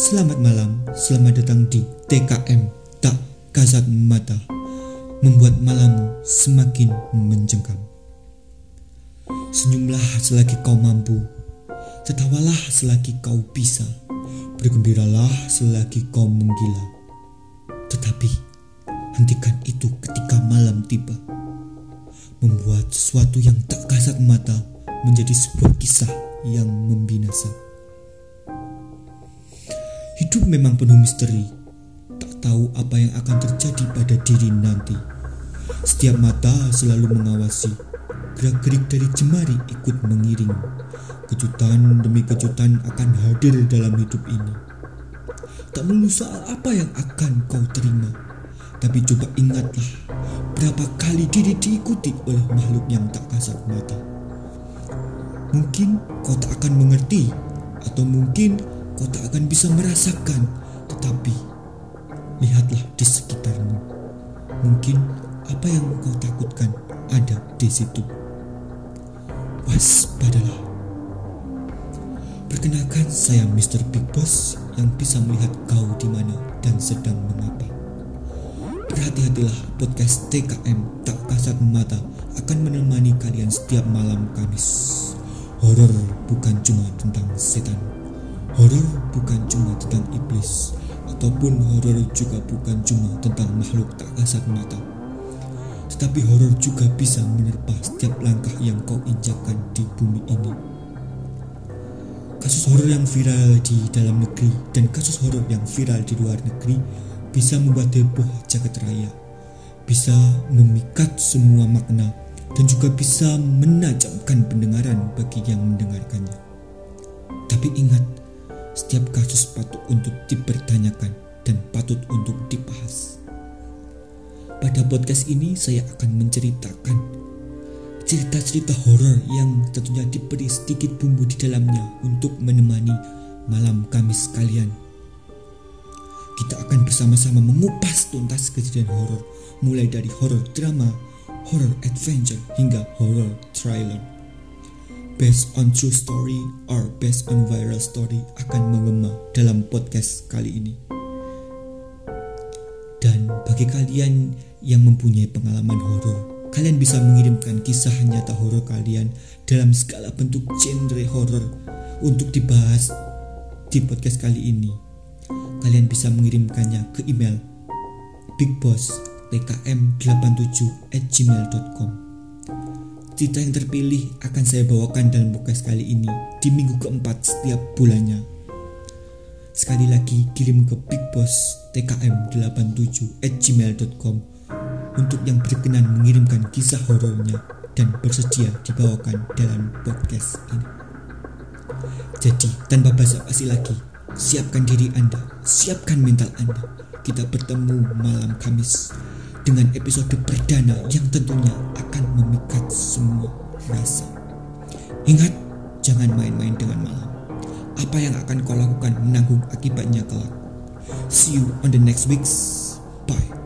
Selamat malam, selamat datang di TKM Tak Kasat Mata Membuat malammu semakin mencengkam Senyumlah selagi kau mampu Tertawalah selagi kau bisa. Bergembiralah selagi kau menggila. Tetapi hentikan itu ketika malam tiba. Membuat sesuatu yang tak kasat mata menjadi sebuah kisah yang membinasa. Hidup memang penuh misteri. Tak tahu apa yang akan terjadi pada diri nanti. Setiap mata selalu mengawasi. Gerak-gerik dari jemari ikut mengiring. Kejutan demi kejutan akan hadir dalam hidup ini. Tak melulu soal apa yang akan kau terima. Tapi coba ingatlah berapa kali diri diikuti oleh makhluk yang tak kasat mata. Mungkin kau tak akan mengerti atau mungkin kau tak akan bisa merasakan, tetapi lihatlah di sekitarmu. Mungkin apa yang kau takutkan ada di situ. Waspadalah. Perkenalkan saya Mr. Big Boss yang bisa melihat kau di mana dan sedang mengapa. Berhati-hatilah podcast TKM Tak Kasat Mata akan menemani kalian setiap malam Kamis. Horor bukan cuma tentang setan Horor bukan cuma tentang iblis, ataupun horor juga bukan cuma tentang makhluk tak kasat mata. Tetapi horor juga bisa menerpa setiap langkah yang kau injakkan di bumi ini. Kasus horor yang viral di dalam negeri dan kasus horor yang viral di luar negeri bisa membuat heboh jagat raya, bisa memikat semua makna dan juga bisa menajamkan pendengaran bagi yang mendengarkannya. Tapi ingat, setiap kasus patut untuk dipertanyakan dan patut untuk dibahas. Pada podcast ini saya akan menceritakan cerita-cerita horor yang tentunya diberi sedikit bumbu di dalamnya untuk menemani malam Kamis kalian. Kita akan bersama-sama mengupas tuntas kejadian horor, mulai dari horor drama, horror adventure hingga horror thriller based on true story or based on viral story akan mengema dalam podcast kali ini. Dan bagi kalian yang mempunyai pengalaman horor, kalian bisa mengirimkan kisah nyata horor kalian dalam segala bentuk genre horor untuk dibahas di podcast kali ini. Kalian bisa mengirimkannya ke email bigbostkm87 at gmail.com Cerita yang terpilih akan saya bawakan dalam podcast kali ini di minggu keempat setiap bulannya. Sekali lagi kirim ke bigbostkm87 at gmail.com untuk yang berkenan mengirimkan kisah horornya dan bersedia dibawakan dalam podcast ini. Jadi tanpa basa-basi lagi, siapkan diri Anda, siapkan mental Anda. Kita bertemu malam Kamis dengan episode perdana yang tentunya akan memikat semua rasa. Ingat, jangan main-main dengan malam. Apa yang akan kau lakukan menanggung akibatnya kelak. See you on the next weeks. Bye.